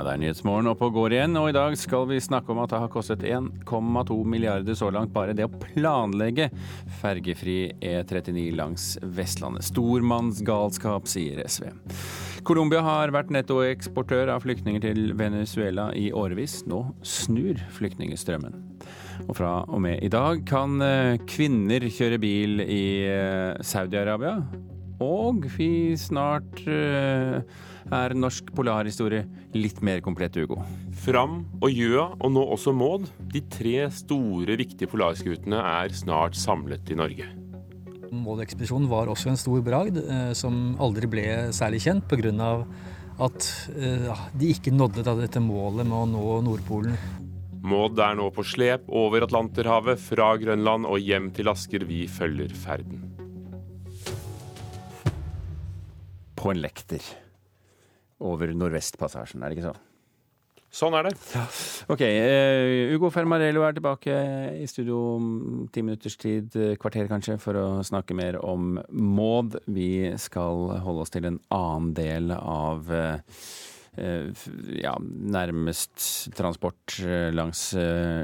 Ja, Det er Nyhetsmorgen oppe og går igjen, og i dag skal vi snakke om at det har kostet 1,2 milliarder så langt bare det å planlegge fergefri E39 langs Vestlandet. Stormannsgalskap, sier SV. Colombia har vært nettoeksportør av flyktninger til Venezuela i årevis. Nå snur flyktningstrømmen. Og fra og med i dag kan eh, kvinner kjøre bil i eh, Saudi-Arabia. Og vi snart uh, er norsk polarhistorie litt mer komplett, Hugo. Fram og Gjøa, og nå også Maud, de tre store, viktige polarskutene er snart samlet i Norge. Maud-ekspedisjonen var også en stor bragd eh, som aldri ble særlig kjent pga. at eh, de ikke nådde dette målet med å nå Nordpolen. Maud er nå på slep over Atlanterhavet, fra Grønland og hjem til Asker. Vi følger ferden. På en lekter over Nordvestpassasjen, er det ikke sånn? Sånn er det. Ja. Ok, uh, Ugo Fermarello er tilbake i studio om ti minutters tid, eh, kvarter kanskje, for å snakke mer om Maud. Vi skal holde oss til en annen del av uh, ja, nærmest transport langs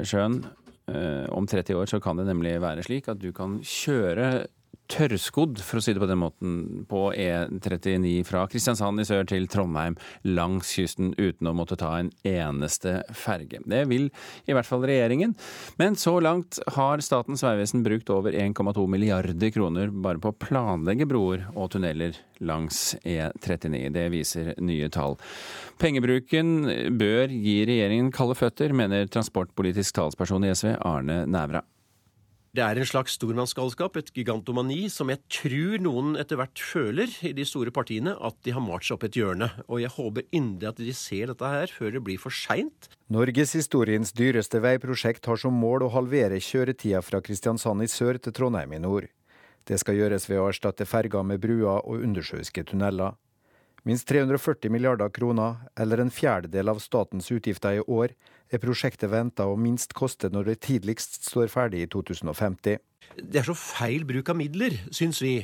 sjøen. Om 30 år så kan det nemlig være slik at du kan kjøre tørrskodd, for å si det på den måten, på E39 fra Kristiansand i sør til Trondheim langs kysten uten å måtte ta en eneste ferge. Det vil i hvert fall regjeringen. Men så langt har Statens vegvesen brukt over 1,2 milliarder kroner bare på å planlegge broer og tunneler langs E39. Det viser nye tall. Pengebruken bør gi regjeringen kalde føtter, mener transportpolitisk talsperson i SV Arne Nævra. Det er en slags stormannsgalskap, et gigantomani, som jeg tror noen etter hvert føler i de store partiene at de har malt seg opp et hjørne. Og jeg håper inderlig at de ser dette her før det blir for seint. Norgeshistoriens dyreste veiprosjekt har som mål å halvere kjøretida fra Kristiansand i sør til Trondheim i nord. Det skal gjøres ved å erstatte ferger med bruer og undersjøiske tunneler. Minst 340 milliarder kroner, eller en fjerdedel av statens utgifter i år, er prosjektet venta å minst koste når det tidligst står ferdig i 2050. Det er så feil bruk av midler, syns vi.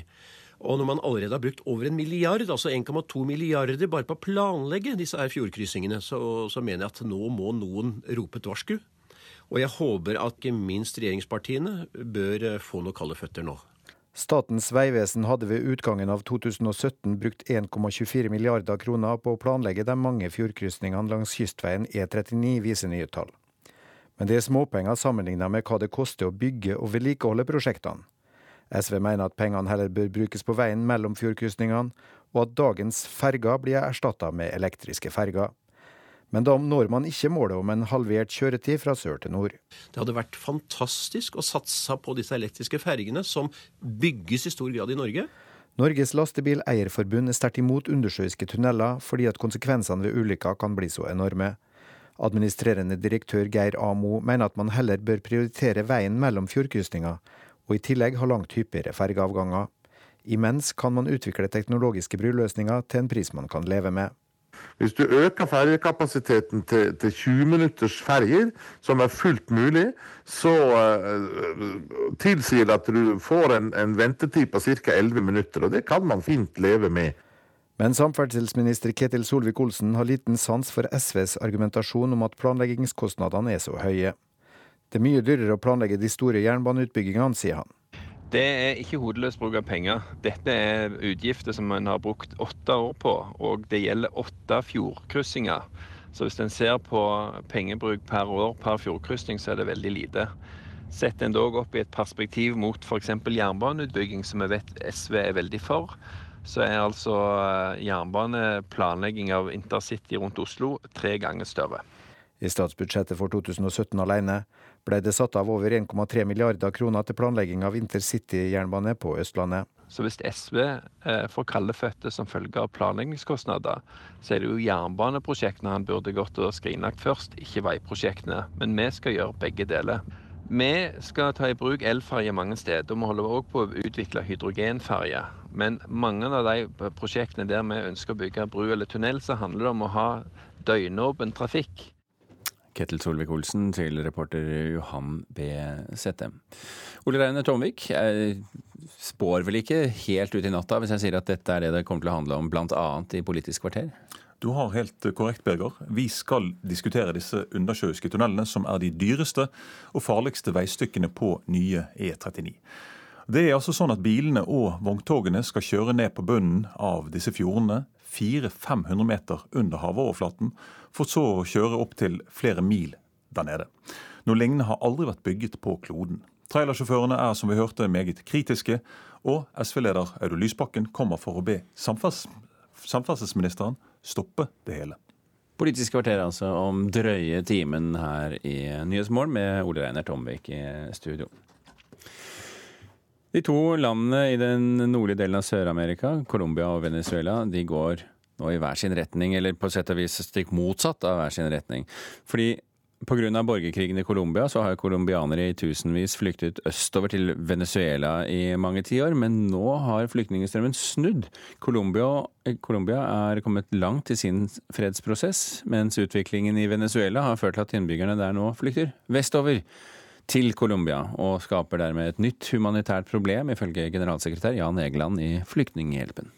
Og når man allerede har brukt over en milliard, altså 1,2 milliarder bare på å planlegge disse her fjordkryssingene, så, så, mener jeg at nå må noen rope et varsku. Og jeg håper at ikke minst regjeringspartiene bør få noe kalde føtter nå. Statens vegvesen hadde ved utgangen av 2017 brukt 1,24 milliarder kroner på å planlegge de mange fjordkrysningene langs kystveien E39, viser nye tall. Men det er småpenger sammenlignet med hva det koster å bygge og vedlikeholde prosjektene. SV mener at pengene heller bør brukes på veien mellom fjordkrysningene, og at dagens ferger blir erstatta med elektriske ferger. Men da når man ikke målet om en halvert kjøretid fra sør til nord. Det hadde vært fantastisk å satse på disse elektriske fergene, som bygges i stor grad i Norge. Norges Lastebileierforbund er sterkt imot undersjøiske tunneler, fordi at konsekvensene ved ulykker kan bli så enorme. Administrerende direktør Geir Amo mener at man heller bør prioritere veien mellom fjordkrysninga, og i tillegg ha langt hyppigere fergeavganger. Imens kan man utvikle teknologiske bruløsninger til en pris man kan leve med. Hvis du øker ferjekapasiteten til, til 20 minutters ferjer, som er fullt mulig, så uh, tilsier det at du får en, en ventetid på ca. 11 minutter. Og det kan man fint leve med. Men samferdselsminister Ketil Solvik-Olsen har liten sans for SVs argumentasjon om at planleggingskostnadene er så høye. Det er mye dyrere å planlegge de store jernbaneutbyggingene, sier han. Det er ikke hodeløs bruk av penger. Dette er utgifter som en har brukt åtte år på, og det gjelder åtte fjordkryssinger. Så hvis en ser på pengebruk per år per fjordkryssing, så er det veldig lite. Setter en dog opp i et perspektiv mot f.eks. jernbaneutbygging, som vi vet SV er veldig for, så er altså eh, jernbaneplanlegging av intercity rundt Oslo tre ganger større. I statsbudsjettet for 2017 alene ble det satt av over 1,3 milliarder kroner til planlegging av intercity-jernbane på Østlandet. Så hvis SV eh, får kalde føtter som følge av planleggingskostnader, så er det jo jernbaneprosjektene han burde gått og skrinlagt først, ikke veiprosjektene. Men vi skal gjøre begge deler. Vi skal ta i bruk elferje mange steder. og Vi holder òg på å utvikle hydrogenferje. Men mange av de prosjektene der vi ønsker å bygge bru eller tunnel, så handler det om å ha døgnåpen trafikk. Ketil Solvik-Olsen til reporter Johan B. Sette. Ole Reine Tomvik, jeg spår vel ikke helt ut i natta hvis jeg sier at dette er det det kommer til å handle om bl.a. i Politisk kvarter? Du har helt korrekt, Birger. Vi skal diskutere disse undersjøiske tunnelene, som er de dyreste og farligste veistykkene på nye E39. Det er altså sånn at Bilene og vogntogene skal kjøre ned på bunnen av disse fjordene, 400-500 meter under havoverflaten, for så å kjøre opp til flere mil der nede. Noe lignende har aldri vært bygget på kloden. Trailersjåførene er som vi hørte meget kritiske, og SV-leder Audun Lysbakken kommer for å be samferdselsministeren stoppe det hele. Politisk kvarter altså om drøye timen her i Nyhetsmorgen med Ole Reiner Tomvik i studio. De to landene i den nordlige delen av Sør-Amerika, Colombia og Venezuela, de går nå i hver sin retning, eller på sett og vis stikk motsatt av hver sin retning. Fordi Pga. borgerkrigen i Colombia så har colombianere i tusenvis flyktet østover til Venezuela i mange tiår, men nå har flyktningstrømmen snudd. Colombia, Colombia er kommet langt i sin fredsprosess, mens utviklingen i Venezuela har ført til at innbyggerne der nå flykter vestover til Colombia, og skaper dermed et nytt humanitært problem, ifølge generalsekretær Jan Egeland i Flyktninghjelpen.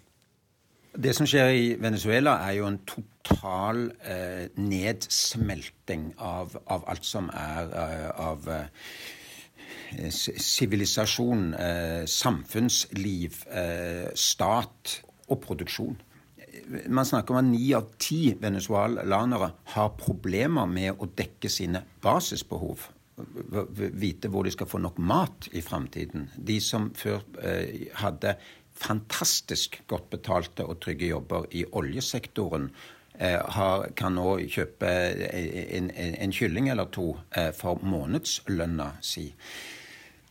Det som skjer i Venezuela, er jo en total eh, nedsmelting av, av, alt som er eh, av sivilisasjon, eh, samfunnsliv, eh, stat og produksjon. Man snakker om at ni av ti venezuelanere har problemer med å dekke sine basisbehov vite hvor de skal få nok mat i framtiden. De som før eh, hadde fantastisk godt betalte og trygge jobber i oljesektoren, eh, har, kan nå kjøpe en, en, en, kylling eller to eh, for månedslønna si.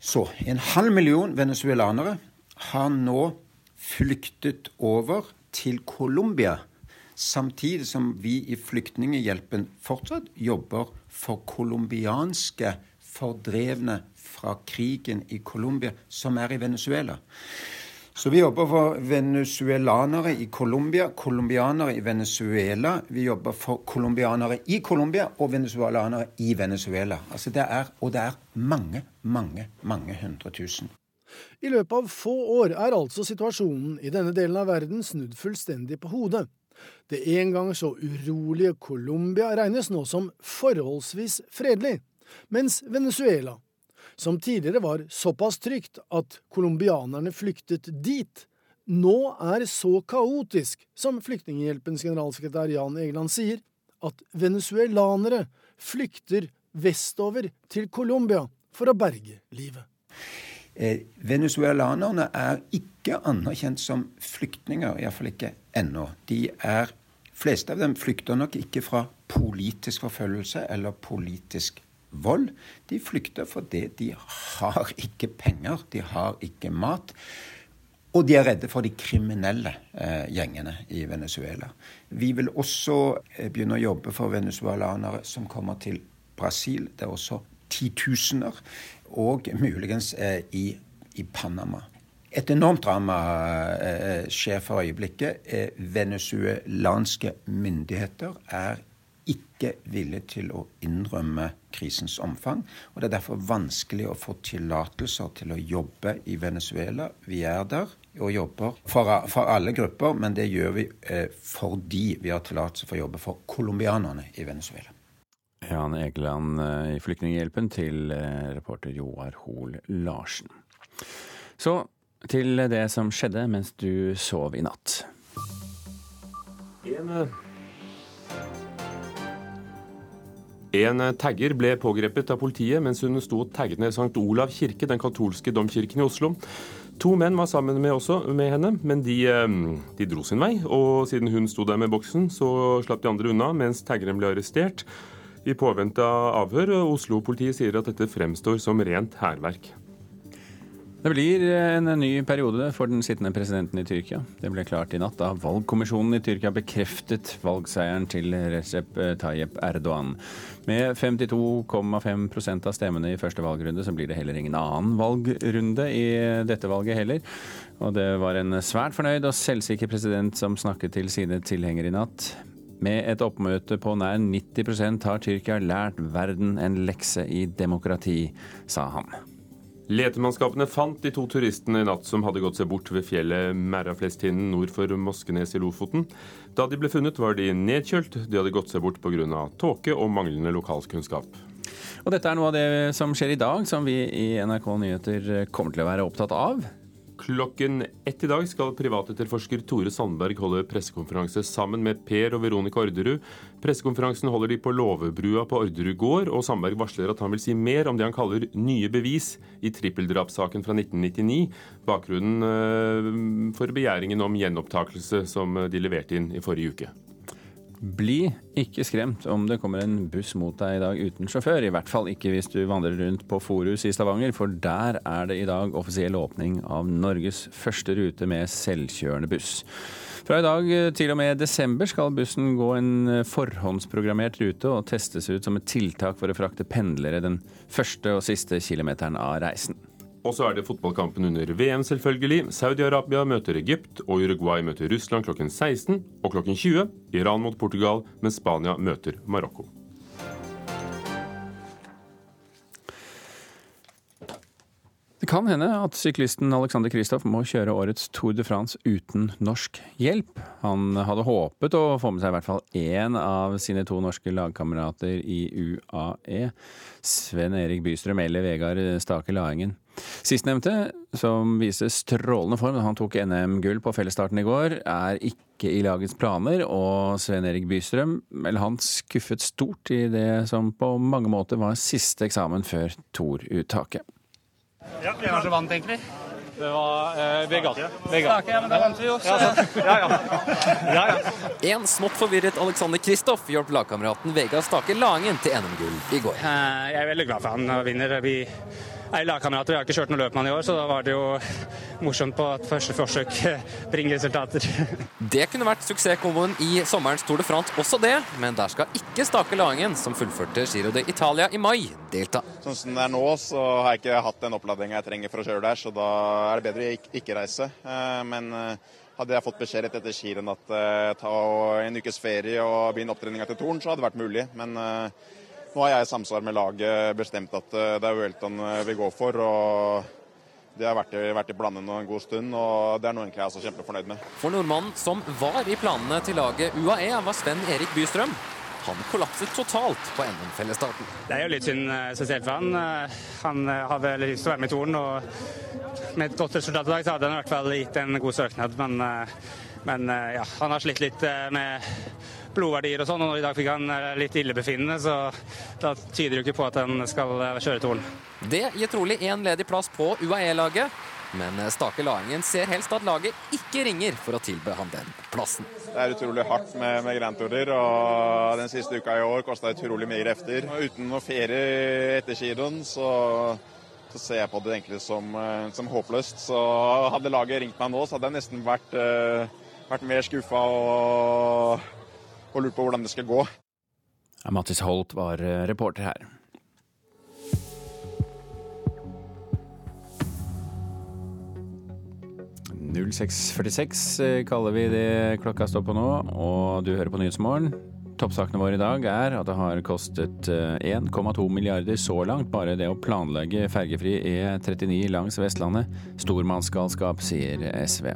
Så en halv million venezuelanere har nå flyktet over til Colombia. Samtidig som vi i Flyktninghjelpen fortsatt jobber for colombianske fordrevne fra krigen i Colombia, som er i Venezuela. Så vi jobber for venezuelanere i Colombia, colombianere i Venezuela. Vi jobber for colombianere i Colombia og venezuelanere i Venezuela. Altså det er, og det er mange, mange, mange hundre tusen. I løpet av få år er altså situasjonen i denne delen av verden snudd fullstendig på hodet. Det en gang så urolige Colombia regnes nå som forholdsvis fredelig, mens Venezuela som tidligere var såpass trygt at colombianerne flyktet dit, nå er så kaotisk, som Flyktninghjelpens generalsekretær Jan Egeland sier, at venezuelanere flykter vestover til Colombia for å berge livet. Eh, venezuelanerne er ikke anerkjent som flyktninger, iallfall ikke ennå. De er fleste av dem flykter nok ikke fra politisk forfølgelse eller politisk vold. De flykter fordi de har ikke penger, de har ikke mat. Og de er redde for de kriminelle eh, gjengene i Venezuela. Vi vil også eh, begynne å jobbe for venezuelanere som kommer til Brasil. Det er også titusener. Og muligens eh, i, i, Panama. Et enormt drama eh, skjer for øyeblikket. Eh, venezuelanske myndigheter er ikke villige til å innrømme krisens omfang. og Det er derfor vanskelig å få tillatelser til å jobbe i Venezuela. Vi er der og jobber for, for alle grupper, men det gjør vi fordi vi har tillatelse for å jobbe for colombianerne i Venezuela. Jan Egeland eh, i Flyktninghjelpen til eh, reporter Joar Hoel Larsen. Så til det som skjedde mens du sov i natt. En eh, En tagger ble pågrepet av politiet mens hun sto og tagget ned St. Olav kirke, den katolske domkirken i Oslo. To menn var sammen med, også, med henne, men de, de, dro sin vei. Og siden hun sto der med boksen, så slapp de andre unna, mens taggeren ble arrestert i påvente av avhør. Oslo-politiet sier at dette fremstår som rent hærverk. Det blir en ny periode for den sittende presidenten i Tyrkia. Det ble klart i natt da valgkommisjonen i Tyrkia bekreftet valgseieren til Recep Tayyip Erdogan. Med 52,5% av stemmene i første valgrunde, så blir det heller ingen annen valgrunde i dette valget heller. Og det var en svært fornøyd og selvsikker president som snakket til sine tilhengere i natt. Med et oppmøte på nær 90 har Tyrkia lært verden en lekse i demokrati, sa han. Letemannskapene fant de to turistene i natt som hadde gått seg bort ved fjellet Merraflestinden nord for Moskenes i Lofoten. Da de ble funnet, var de nedkjølt. De hadde gått seg bort pga. tåke og manglende lokalkunnskap. Og dette er noe av det som skjer i dag, som vi i NRK Nyheter kommer til å være opptatt av. Klokken ett i dag skal privatetterforsker Tore Sandberg holde pressekonferanse sammen med Per og Veronica Orderud. Pressekonferansen holder de på Låvebrua på Orderud gård, og Sandberg varsler at han vil si mer om det han kaller nye bevis i trippeldrapssaken fra 1999. Bakgrunnen eh, for begjæringen om gjenopptakelse som de leverte inn i forrige uke. Bli ikke skremt om det kommer en buss mot deg i dag uten sjåfør. I hvert fall ikke hvis du vandrer rundt på Forus i Stavanger, for der er det i dag offisiell åpning av Norges første rute med selvkjørende buss. Fra i dag til og med desember skal bussen gå en forhåndsprogrammert rute og testes ut som et tiltak for å frakte pendlere den første og siste kilometeren av reisen. Og så er det fotballkampen under VM, selvfølgelig. Saudi-Arabia møter Egypt, og Uruguay møter Russland klokken 16 og klokken 20. Iran mot Portugal, mens Spania møter Marokko. Det kan hende at syklisten Alexander Kristoff må kjøre årets Tour de France uten norsk hjelp. Han hadde håpet å få med seg i hvert fall én av sine to norske lagkamerater i UAE. Sven Erik Bystrøm eller Vegard Stake Laengen. Sistnevnte, som viser strålende form da han tok NM-gull på fellesstarten i går, er ikke i lagets planer, og Sven Erik Bystrøm eller han skuffet stort i det som på mange måter var siste eksamen før Tour-uttaket. Ja, vi var det vant, egentlig? Det var eh, Vegard. Stake, ja, men da vant vi jo, så ja, ja. ja, ja. En smått forvirret Alexander Kristoff hjalp lagkameraten Vegard Stake Langen til NM-gull i går. Eh, Jeg er veldig glad for han vinner. Vi er lagkamerater. Jeg har ikke kjørt noe løp med han i år, så da var det jo morsomt på at første forsøk bringer resultater. Det kunne vært suksesskomboen i sommerens Tour de France også det, men der skal ikke Stake Langen, som fullførte Giro de Italia i mai, delta. Sånn som det er nå, så har jeg ikke hatt den oppladninga jeg trenger for å kjøre der, så da er det bedre å ikke, reise. Eh, Men eh, hadde jeg fått beskjed rett etter skirenn at eh, ta en ukes ferie og begynne opptreninga til Torn, så hadde det vært mulig. Men nå har jeg i samsvar med laget bestemt at eh, det er Welton vi går for. og det har vært i, vært i planene en god stund, og det er noe jeg er så kjempefornøyd med. For nordmannen som var i planene til laget UAE, var Sven Erik Bystrøm. Han kollapset totalt på NM-fellesstarten. Det er jo litt synd eh, spesielt for han. Eh, Han eh, har vel lyst til å være med i Toren, og med et godt resultat i dag så hadde han i hvert fall gitt en god søknad. Men, eh, men eh, ja, han har slitt litt eh, med blodverdier og sånn, og i dag fikk han eh, litt illebefinnende, så da tyder det jo ikke på at han skal kjøre kjøre OL. Det gir trolig én ledig plass på UAE-laget, men Stake Laengen ser helst at laget ikke ringer for å tilby han den plassen. Det er utrolig hardt med, med granturer, og den siste uka i år kosta utrolig mye krefter. Uten noe ferie etter giroen, så, så ser jeg på det egentlig som, eh, som håpløst. Så hadde laget ringt meg nå, så hadde jeg nesten vært, uh, vært mer skuffa og, og lurt på hvordan det skal gå. Ja, Mattis Holt var eh, reporter her. «0646» kaller vi det klokka står på nå, og du hører på Nyhetsmorgen. Toppsakene våre i dag er at det har kostet eh, 1,2 milliarder så langt bare det å planlegge fergefri E39 langs Vestlandet. Stormannsgalskap, sier SV.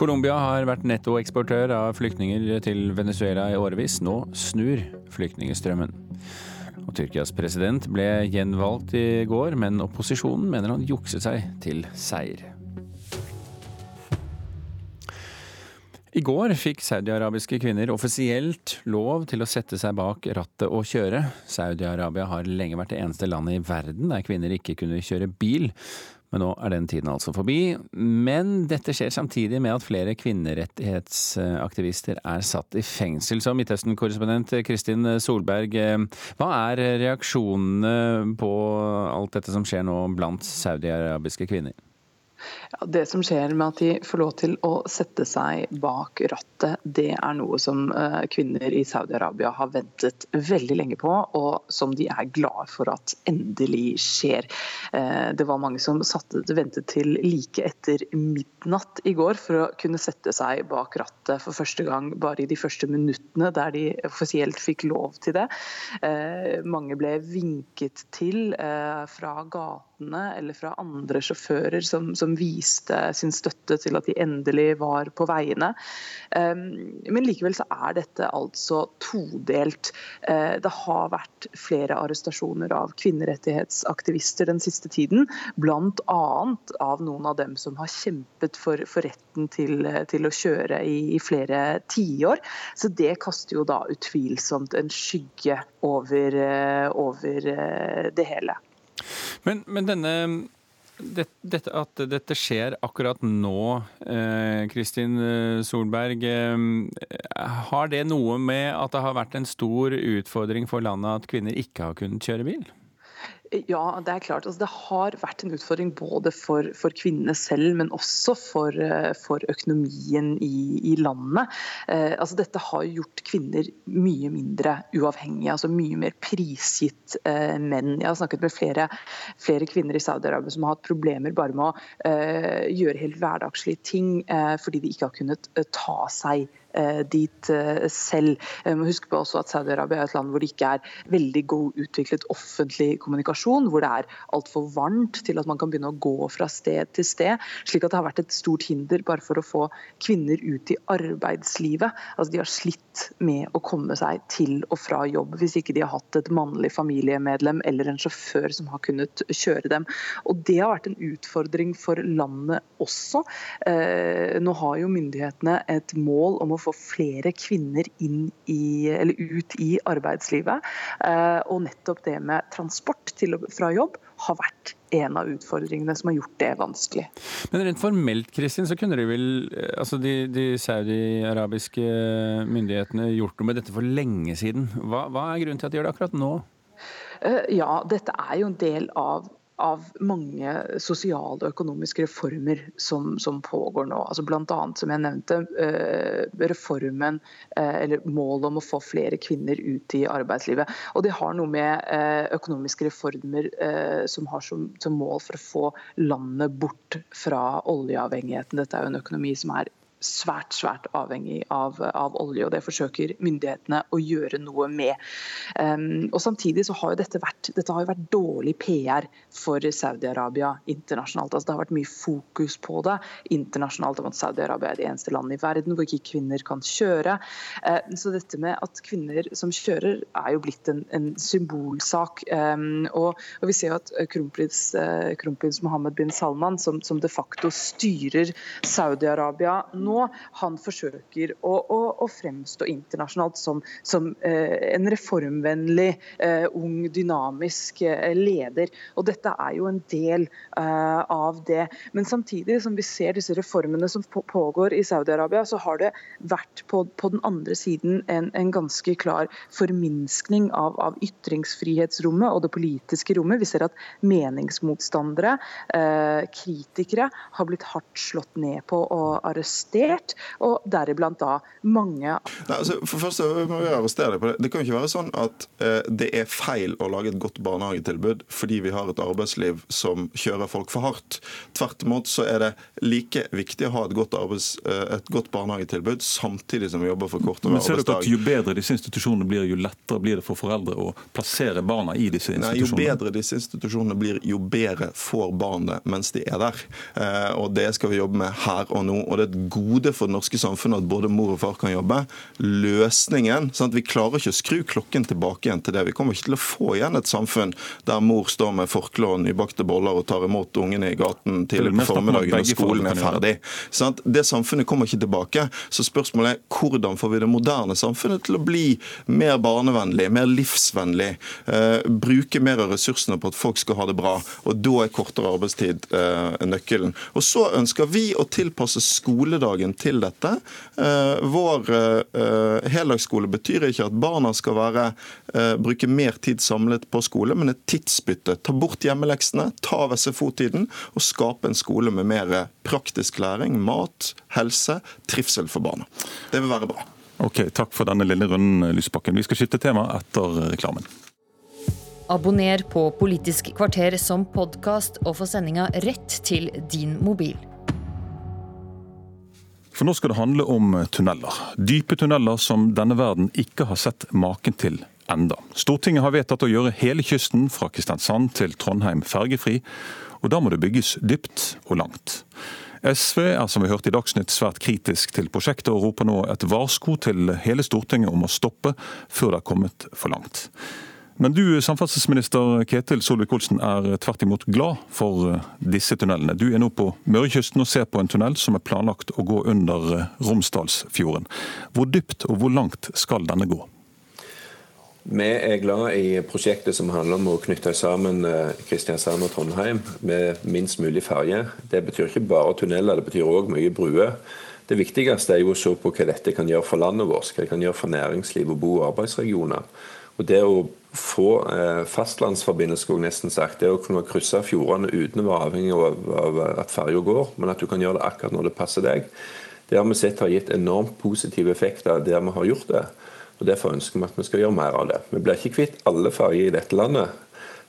Colombia har vært nettoeksportør av flyktninger til Venezuela i årevis. Nå snur flyktningstrømmen. Og Tyrkias president ble gjenvalgt i går, men opposisjonen mener han jukset seg til seier. I går fikk saudiarabiske kvinner offisielt lov til å sette seg bak rattet og kjøre. Saudi-Arabia har lenge vært det eneste landet i verden der kvinner ikke kunne kjøre bil. Men nå er den tiden altså forbi. Men dette skjer samtidig med at flere kvinnerettighetsaktivister er satt i fengsel. Så Midtøsten-korrespondent Kristin Solberg, hva er reaksjonene på alt dette som skjer nå blant saudiarabiske kvinner? Det som skjer med at de får lov til å sette seg bak rattet, det er noe som eh, kvinner i Saudi-Arabia har ventet veldig lenge på, og som de er glade for at endelig skjer. Eh, Det var mange som satte, ventet til like etter midnatt i går for å kunne sette seg bak rattet for første gang bare i de første minuttene der de offisielt fikk lov til det. Eh, Mange ble vinket til fra gata gatene eller fra andre sjåfører som, som, viste sin støtte til at de endelig var på veiene. Men likevel så er dette altså todelt. Eh, det har vært flere arrestasjoner av kvinnerettighetsaktivister den siste tiden, bl.a. av noen av dem som har kjempet for, for retten til, til, å kjøre i, i flere tiår. Så det kaster jo da utvilsomt en skygge over, eh, over eh, det hele. Men, men denne det, dette, at dette skjer akkurat nå, eh, Kristin eh, Solberg, eh, har det noe med at det har vært en stor utfordring for landet at kvinner ikke har kunnet kjøre bil? Ja, det er klart. Altså, det har vært en utfordring både for, for kvinnene selv, men også for, eh, for økonomien i, i landet. Eh, altså, dette har gjort kvinner mye mindre uavhengige, altså mye mer prisgitt eh, menn. Jeg har snakket med flere, flere kvinner i Saudi-Arabia som har hatt problemer bare med å eh, gjøre helt hverdagslige ting eh, fordi de ikke har kunnet eh, ta seg dit eh, selv. Man husker på også at Saudi-Arabia er et land hvor det ikke er veldig god utviklet offentlig kommunikasjon, hvor det er altfor varmt til at man kan begynne å gå fra sted til sted. slik at det har vært et stort hinder bare for å få kvinner ut i arbeidslivet. Altså De har slitt med å komme seg til og fra jobb hvis ikke de har hatt et mannlig familiemedlem eller en sjåfør som har kunnet kjøre dem. Og Det har vært en utfordring for landet også. Eh, nå har jo myndighetene et mål om å få flere kvinner inn i, eller ut i arbeidslivet. Eh, og nettopp det med transport til og fra jobb har vært en av utfordringene som har gjort det vanskelig. Men rent formelt, Kristin, så kunne de vel, eh, altså de, de saudi-arabiske myndighetene gjort noe med dette for lenge siden. Hva, hva er grunnen til at de gjør det akkurat nå? Eh, ja, dette er jo en del av av mange sosiale og økonomiske reformer som, som pågår nå. Altså Bl.a. som jeg nevnte, eh, reformen eh, eller målet om å få flere kvinner ut i arbeidslivet. Og Det har noe med eh, økonomiske reformer som har som, som mål for å få landet bort fra oljeavhengigheten. Dette er jo en økonomi som er svært svært avhengig av, av, olje, og det forsøker myndighetene å gjøre noe med. Um, og Samtidig så har jo dette vært, dette har jo vært dårlig PR for Saudi-Arabia internasjonalt. Altså, det har vært mye fokus på det internasjonalt om at Saudi-Arabia er det eneste landet i verden hvor ikke kvinner kan kjøre. Uh, så dette med at kvinner som kjører er jo blitt en, en symbolsak. Um, og, og, vi ser jo at kronprins, uh, kronprins Mohammed bin Salman, som, som de facto styrer Saudi-Arabia nå, Han forsøker å, å, å fremstå internasjonalt som, som eh, en reformvennlig, eh, ung, dynamisk eh, leder. Og dette er jo en del av det. Men samtidig som vi ser disse reformene som pågår i Saudi-Arabia, så har det vært på, på den andre siden en, en ganske klar forminskning av, av, ytringsfrihetsrommet og det politiske rommet. Vi ser at meningsmotstandere, kritikere, har blitt hardt slått ned på og arrestert arrestert, og deriblant da mange Nei, altså, For først må vi arrestere deg på det. Det kan jo ikke være sånn at eh, det er feil å lage et godt barnehagetilbud fordi vi har et arbeidsliv som kjører folk for hardt. Tvert imot så er det like viktig å ha et godt, arbeids, eh, et godt barnehagetilbud samtidig som vi jobber for kortere arbeidsdag. Men ser dere at Jo bedre disse institusjonene blir, jo lettere blir det for foreldre å plassere barna i disse institusjonene? Nei, Jo bedre disse institusjonene blir, jo bedre får barnet mens de er der. Eh, og Det skal vi jobbe med her og nå. og det er et god gode for det norske samfunnet at både mor og far kan jobbe. Løsningen sånn at Vi klarer ikke å skru klokken tilbake igjen til det. Vi kommer ikke til å få igjen et samfunn der mor står med forkle og nybakte boller og tar imot ungene i gaten tidlig på formiddagen når skolen er ferdig. Sånn det samfunnet kommer ikke tilbake. Så spørsmålet er hvordan får vi det moderne samfunnet til å bli mer barnevennlig, mer livsvennlig, eh, bruke mer av ressursene på at folk skal ha det bra. Og da er kortere arbeidstid eh, nøkkelen. Og så ønsker vi å tilpasse skoledagen hverdagen til dette. Eh, vår eh, heldagsskole betyr ikke at barna skal være, eh, bruke mer tid samlet på skole, men et tidsbytte. Ta bort hjemmeleksene, ta av SFO-tiden og skape en skole med mer praktisk læring, mat, helse, trivsel for barna. Det vil være bra. Ok, Takk for denne lille runden, Lysbakken. Vi skal skifte tema etter reklamen. Abonner på Politisk kvarter som podkast og få sendinga rett til din mobil. For nå skal det handle om tunneler. Dype tunneler som denne verden ikke har sett maken til enda. Stortinget har vedtatt å gjøre hele kysten fra Kristiansand til Trondheim fergefri, og da må det bygges dypt og langt. SV er som vi hørte i Dagsnytt svært kritisk til prosjektet, og roper nå et varsko til hele Stortinget om å stoppe før det har kommet for langt. Men du, samferdselsminister Ketil Solvik-Olsen, er tvert imot glad for disse tunnelene. Du er nå på Mørekysten og ser på en tunnel som er planlagt å gå under Romsdalsfjorden. Hvor dypt og hvor langt skal denne gå? Vi er glad i prosjektet som handler om å knytte sammen eh, Kristiansand og Trondheim med minst mulig ferje. Det betyr ikke bare tunneler, det betyr òg mye bruer. Det viktigste er jo å se på hva dette kan gjøre for landet vårt, hva det kan gjøre for næringsliv og bo- og arbeidsregioner. Og Det å få eh, fastlandsforbindelse, skulle jeg nesten sagt, det å kunne krysse fjordene uten å være avhengig av, av at ferja går, men at du kan gjøre det akkurat når det passer deg, det har vi sett har gitt enormt positive effekter der vi har gjort det. Og Derfor ønsker vi at vi skal gjøre mer av det. Vi blir ikke kvitt alle ferjer i dette landet,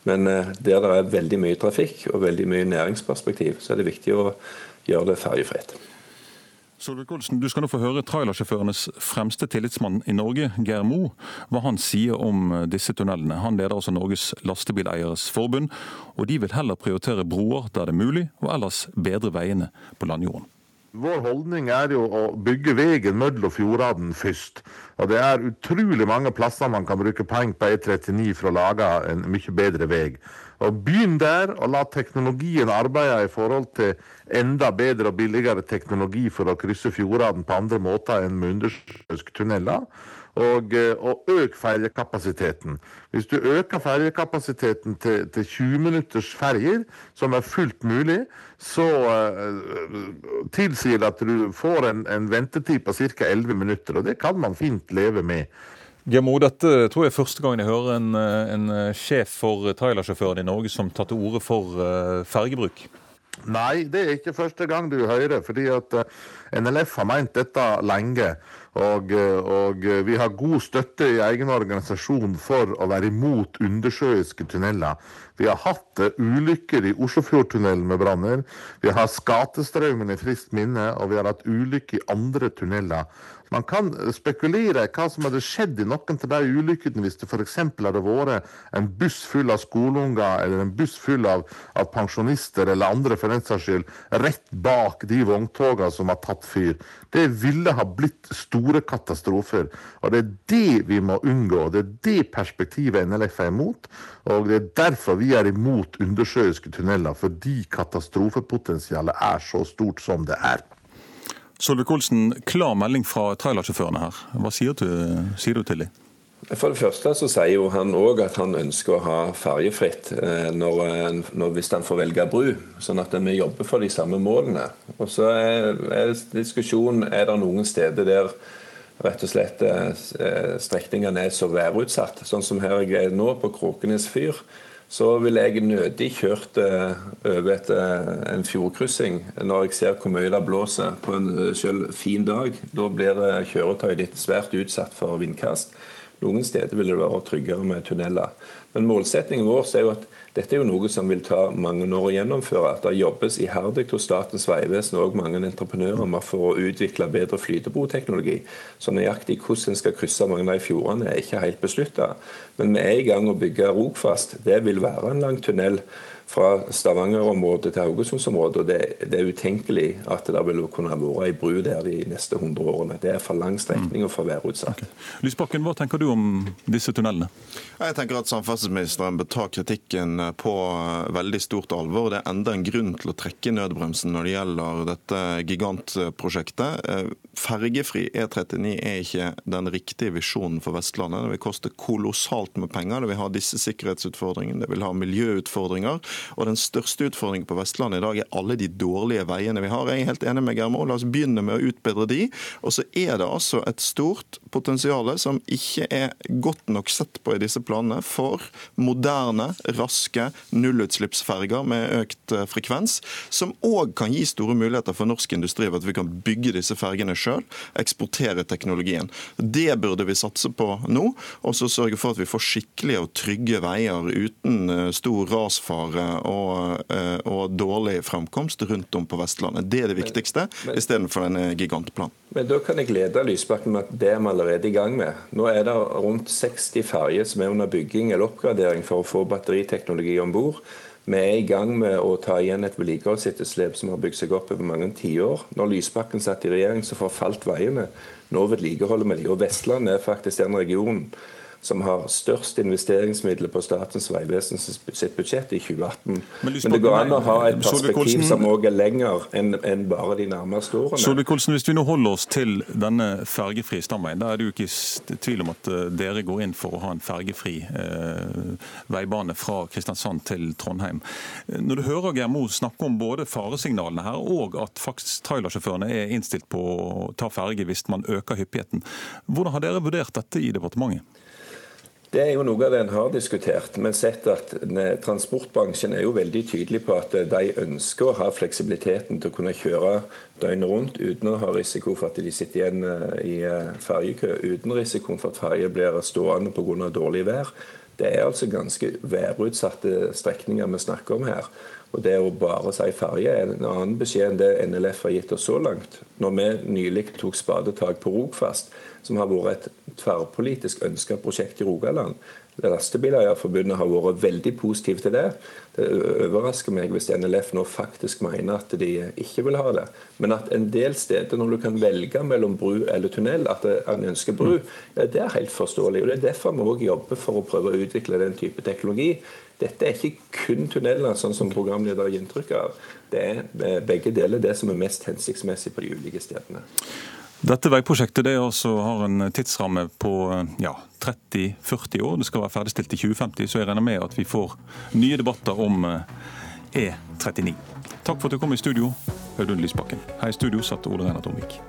men der det er veldig mye trafikk og veldig mye næringsperspektiv, så er det viktig å gjøre det ferjefritt. Solvik-Olsen, Du skal nå få høre trailersjåførenes fremste tillitsmann i Norge, Geir Mo, hva han sier om disse tunnelene. Han leder altså Norges Lastebileieres Forbund, og de vil heller prioritere broer der det er mulig, og ellers bedre veiene på landjorden. Vår holdning er jo å bygge veien mellom fjordene først. Og det er utrolig mange plasser man kan bruke penger på E39 for å lage en mye bedre vei. Og Begynn der, og la teknologien arbeide i forhold til enda bedre og billigere teknologi for å krysse fjordene på andre måter enn med undersjøiske tunneler. Og, og øk ferjekapasiteten. Hvis du øker ferjekapasiteten til, til 20 minutters ferjer, som er fullt mulig, så uh, tilsier det at du får en, en ventetid på ca. 11 minutter. Og det kan man fint leve med. Gemo, dette tror jeg er første gang jeg hører en, en sjef for trailersjåførene i Norge som tar til orde for fergebruk. Nei, det er ikke første gang du hører. fordi at NLF har meint dette lenge. Og, og, vi har god støtte i egen organisasjon for å være imot undersjøiske tunneler. Vi har hatt ulykker i Oslofjordtunnelen med branner. Vi har Skatestraumen i friskt minne, og vi har hatt ulykker i andre tunneler. Man kan spekulere hva som hadde skjedd i noen av de ulykkene hvis det f.eks. hadde vært en buss full av skoleunger eller en buss full av, av pensjonister eller andre for den saks skyld, rett bak de vogntogene som har tatt fyr. Det ville ha blitt store katastrofer. Og det er det vi må unngå. Det er det perspektivet NLF er imot. Og det er derfor vi er imot undersjøiske tunneler, fordi katastrofepotensialet er så stort som det er. Solvik-Olsen, klar melding fra trailersjåførene her. Hva sier du, sier du til dem? For det første så sier jo han òg at han ønsker å ha ferjefritt når, når, hvis han får velge bru, sånn at vi jobber for de samme målene. Og så er, er diskusjonen er det noen steder der rett og slett strekningene er så værutsatt, sånn som her jeg er nå på Kråkenes fyr. Så ville jeg nødig kjørt over et, en fjordkryssing når jeg ser hvor mye det blåser på en selv fin dag. Da blir kjøretøyet ditt svært utsatt for vindkast. Noen steder vil det være tryggere med tunneler. Men målsettingen vår er jo at dette er jo noe som vil ta mange år å gjennomføre. At det jobbes iherdig hos Statens vegvesen og mange entreprenører med for å utvikle bedre flytebroteknologi. Så nøyaktig hvordan en skal krysse mange av de fjordene er ikke helt beslutta. Men vi er i gang å bygge Rogfast. Det vil være en lang tunnel fra Stavanger-området til Haugesundsområdet. og det, det, er utenkelig at det vil kunne være ei bru der de neste 100 årene. Det er for lang strekning og for værutsatt. Okay. Lysbakken, hva tenker du om disse tunnelene? Jeg tenker at Samferdselsministeren bør ta kritikken på veldig stort alvor. Det er enda en grunn til å trekke nødbremsen når det gjelder dette gigantprosjektet. Fergefri E39 er ikke den riktige visjonen for Vestlandet. Det vil koste kolossalt med penger. Det vil ha disse sikkerhetsutfordringene, det vil ha miljøutfordringer. Og Den største utfordringen på Vestlandet i dag er alle de dårlige veiene vi har. Jeg er helt enig med Germo. La oss begynne med å utbedre de. Og så er det altså et stort potensial som ikke er godt nok sett på i disse planene for moderne, raske nullutslippsferger med økt eh, frekvens, som òg kan gi store muligheter for norsk industri ved at vi kan bygge disse fergene sjøl, eksportere teknologien. Det burde vi satse på nå, og så sørge for at vi får skikkelige og trygge veier uten eh, stor rasfare og, eh, og dårlig fremkomst rundt om på Vestlandet. Det er det viktigste, istedenfor denne gigantplanen. Men Da kan jeg glede Lysbakken med at det er vi allerede i gang med. Nå er det rundt 60 ferger som er under bygging eller oppgradering for å få batteriteknologi om bord. Vi er i gang med å ta igjen et vedlikeholdsetterslep som har bygd seg opp over mange tiår. Når Lysbakken satt i regjering, så forfalt veiene. Nå vedlikeholder vi de. Og Vestlandet er faktisk den regionen som har størst investeringsmidler på Statens vegvesen sitt budsjett i 2018. Men, Men det går an å ha et perspektiv som òg er lenger enn en bare de nærmeste årene. Solvik-Olsen, Hvis vi nå holder oss til denne fergefri stamveien, da er det jo ikke tvil om at eh, dere går inn for å ha en fergefri eh, veibane fra Kristiansand til Trondheim. Når du hører Geir Mo snakke om både faresignalene her, og at faktisk trailersjåførene er innstilt på å ta ferge hvis man øker hyppigheten, hvordan har dere vurdert dette i departementet? Det er jo noe av det en har diskutert, men sett at transportbransjen er jo veldig tydelig på at de ønsker å ha fleksibiliteten til å kunne kjøre døgnet rundt uten å ha risiko for at de sitter igjen eh, i eh, ferjekø, uten risiko for at ferje blir stående pga. dårlig vær. Det er altså ganske værutsatte strekninger vi snakker om her. Og Det å bare si ferje er en annen beskjed enn det NLF har gitt oss så langt. Når vi nylig tok spadetak på Rogfast, som har vært et tverrpolitisk ønska prosjekt i Rogaland. Lastebileierforbundet har vært veldig positive til det. Det overrasker meg hvis NLF nå faktisk mener at de ikke vil ha det. Men at en del steder, når du kan velge mellom bru eller tunnel, at en ønsker bru, ja, det er helt forståelig. Og Det er derfor vi òg jobber for å prøve å utvikle den type teknologi. Dette er ikke kun tunneler, sånn som programleder gir inntrykk av. Det er begge deler det som er mest hensiktsmessig på de ulike stedene. Dette veiprosjektet det også har en tidsramme på ja, 30-40 år. Det skal være ferdigstilt i 2050, så jeg regner med at vi får nye debatter om E39. Takk for at du kom i studio, Audun Lysbakken. Her i studio satt Ole Reinar Tomvik.